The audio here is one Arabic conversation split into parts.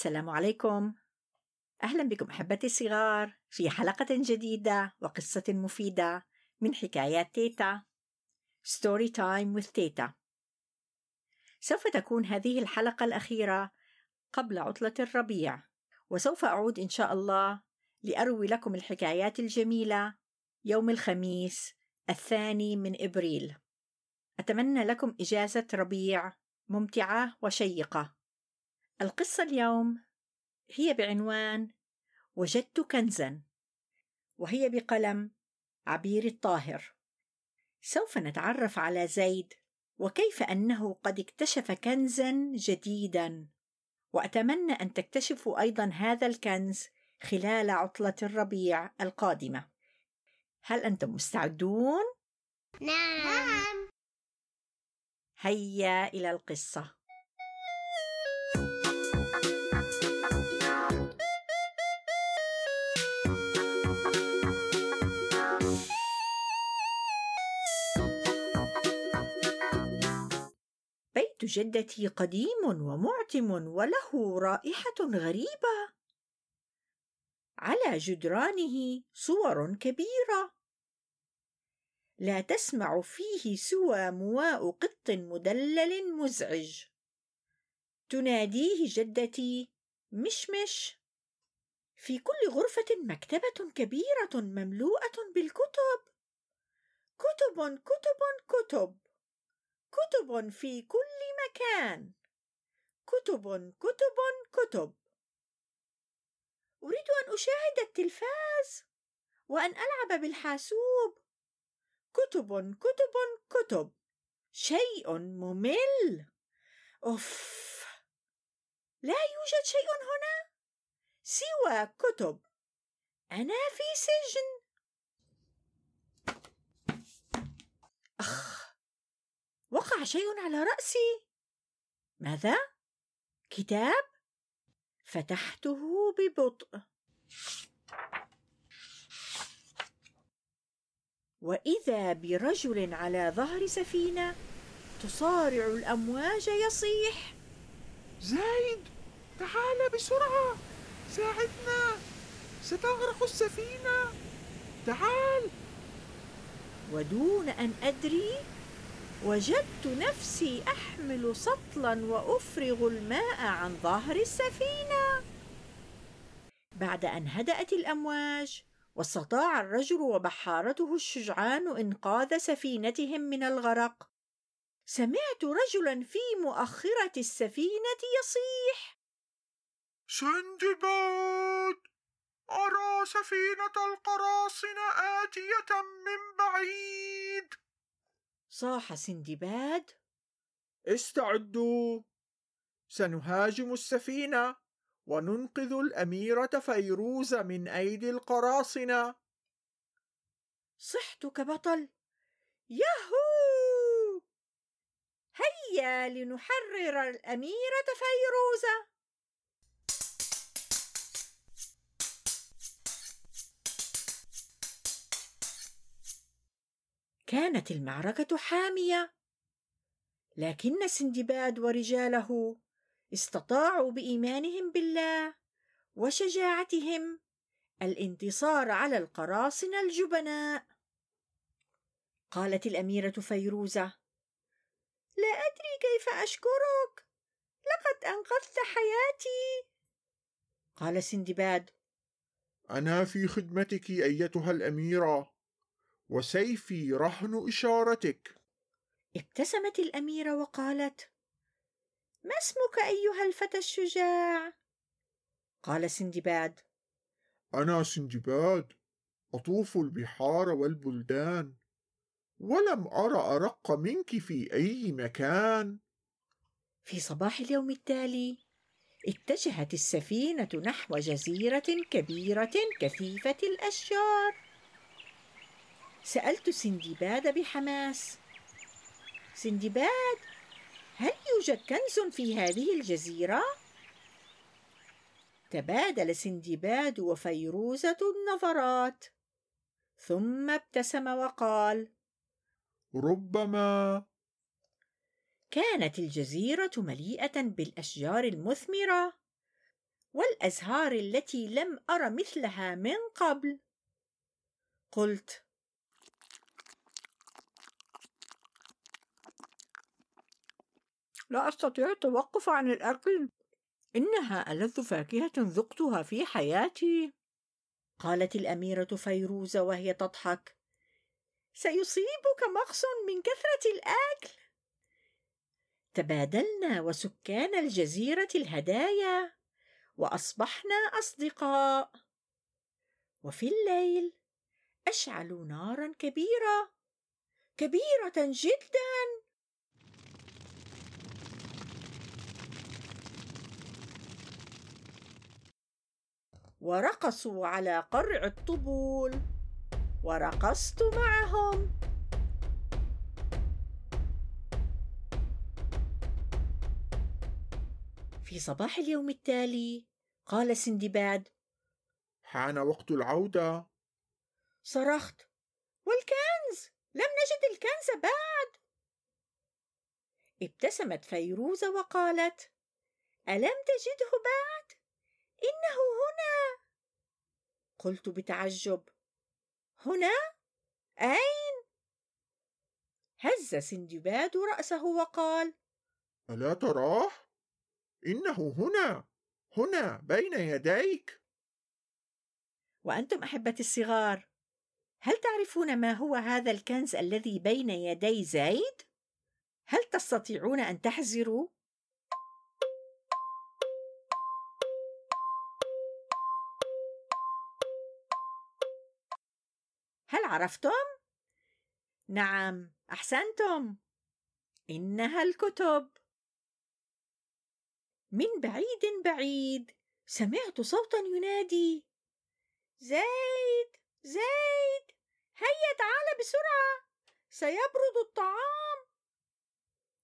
السلام عليكم. أهلا بكم أحبتي الصغار في حلقة جديدة وقصة مفيدة من حكايات تيتا. Story Time with تيتا. سوف تكون هذه الحلقة الأخيرة قبل عطلة الربيع وسوف أعود إن شاء الله لأروي لكم الحكايات الجميلة يوم الخميس الثاني من إبريل. أتمنى لكم إجازة ربيع ممتعة وشيقة. القصة اليوم هي بعنوان وجدت كنزا وهي بقلم عبير الطاهر. سوف نتعرف على زيد وكيف أنه قد اكتشف كنزا جديدا وأتمنى أن تكتشفوا أيضا هذا الكنز خلال عطلة الربيع القادمة. هل أنتم مستعدون؟ نعم. هيا إلى القصة. جدتي قديم ومعتم وله رائحة غريبة. على جدرانه صور كبيرة. لا تسمع فيه سوى مواء قط مدلل مزعج. تناديه جدتي مشمش. في كل غرفة مكتبة كبيرة مملوءة بالكتب. كتب كتب كتب. كتب في كل مكان. كتب كتب كتب. أريد أن أشاهد التلفاز وأن ألعب بالحاسوب. كتب كتب كتب. شيء ممل. اف لا يوجد شيء هنا. سوى كتب. أنا في سجن. أخ. وقع شيء على رأسي. ماذا؟ كتاب؟ فتحته ببطء. وإذا برجل على ظهر سفينة تصارع الأمواج يصيح. زايد تعال بسرعة. ساعدنا. ستغرق السفينة. تعال. ودون أن أدري وجدت نفسي أحمل سطلا وأفرغ الماء عن ظهر السفينة. بعد أن هدأت الأمواج واستطاع الرجل وبحارته الشجعان إنقاذ سفينتهم من الغرق. سمعت رجلا في مؤخرة السفينة يصيح سندباد أرى سفينة القراصنة آتية من بعيد. صاح سندباد؟ استعدوا! سنهاجم السفينة وننقذ الأميرة فيروز من أيدي القراصنة. صحت كبطل ياهو! هيا لنحرر الأميرة فيروزه كانت المعركة حامية. لكن سندباد ورجاله استطاعوا بإيمانهم بالله وشجاعتهم الانتصار على القراصنة الجبناء. قالت الأميرة فيروزة لا أدري كيف أشكرك لقد أنقذت حياتي. قال سندباد أنا في خدمتك أيتها الأميرة. وسيفي رهن إشارتك. ابتسمت الأميرة وقالت ما اسمك أيها الفتى الشجاع؟ قال سندباد أنا سندباد أطوف البحار والبلدان ولم أر أرق منك في أي مكان. في صباح اليوم التالي اتجهت السفينة نحو جزيرة كبيرة كثيفة الأشجار. سألت سندباد بحماس. سندباد هل يوجد كنز في هذه الجزيرة؟ تبادل سندباد وفيروزة النظرات. ثم ابتسم وقال ربما. كانت الجزيرة مليئة بالأشجار المثمرة والأزهار التي لم أر مثلها من قبل. قلت لا أستطيع التوقف عن الأكل. إنها ألذ فاكهة ذقتها في حياتي. قالت الأميرة فيروزة وهي تضحك. سيصيبك مغص من كثرة الأكل. تبادلنا وسكان الجزيرة الهدايا وأصبحنا أصدقاء. وفي الليل أشعلوا نارا كبيرة كبيرة جدا. ورقصوا على قرع الطبول. ورقصت معهم. في صباح اليوم التالي قال سندباد حان وقت العودة. صرخت والكنز! لم نجد الكنز بعد. ابتسمت فيروزة وقالت ألم تجده بعد؟ إنه هنا قلت بتعجب هنا أين؟ هز سندباد رأسه وقال ألا تراه؟ إنه هنا هنا بين يديك وأنتم أحبتي الصغار هل تعرفون ما هو هذا الكنز الذي بين يدي زيد؟ هل تستطيعون أن تحزروا؟ عرفتم؟ نعم أحسنتم. إنها الكتب. من بعيد بعيد سمعت صوتا ينادي. زيد زيد هيا تعال بسرعة سيبرد الطعام.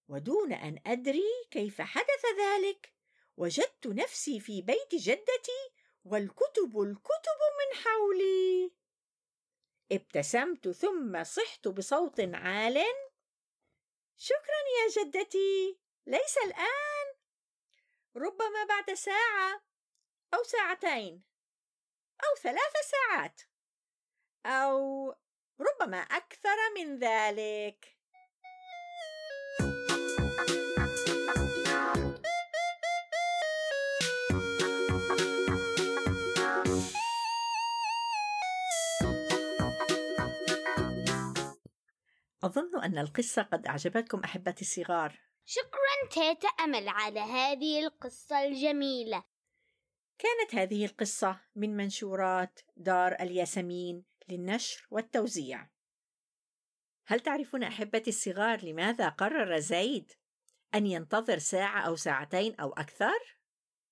ودون أن أدري كيف حدث ذلك وجدت نفسي في بيت جدتي والكتب الكتب من حولي. ابتسمت ثم صحت بصوت عال. شكرا يا جدتي ليس الآن. ربما بعد ساعة أو ساعتين أو ثلاث ساعات أو ربما أكثر من ذلك. أظن أن القصة قد أعجبتكم أحبتي الصغار. شكرا تيتا أمل على هذه القصة الجميلة. كانت هذه القصة من منشورات دار الياسمين للنشر والتوزيع. هل تعرفون أحبتي الصغار لماذا قرر زيد أن ينتظر ساعة أو ساعتين أو أكثر؟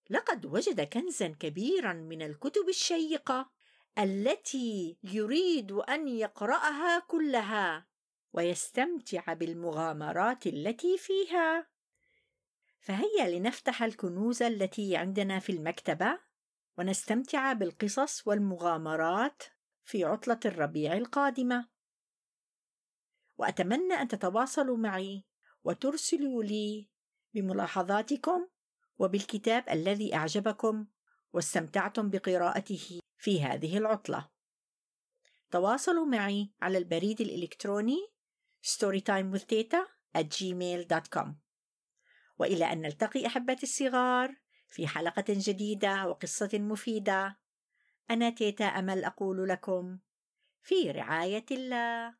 لقد وجد كنزا كبيرا من الكتب الشيقة التي يريد أن يقرأها كلها. ويستمتع بالمغامرات التي فيها. فهيا لنفتح الكنوز التي عندنا في المكتبة ونستمتع بالقصص والمغامرات في عطلة الربيع القادمة. وأتمنى أن تتواصلوا معي وترسلوا لي بملاحظاتكم وبالكتاب الذي أعجبكم واستمتعتم بقراءته في هذه العطلة. تواصلوا معي على البريد الإلكتروني storytimewithteta at gmail.com وإلى أن نلتقي أحبتي الصغار في حلقة جديدة وقصة مفيدة. أنا تيتا أمل أقول لكم في رعاية الله.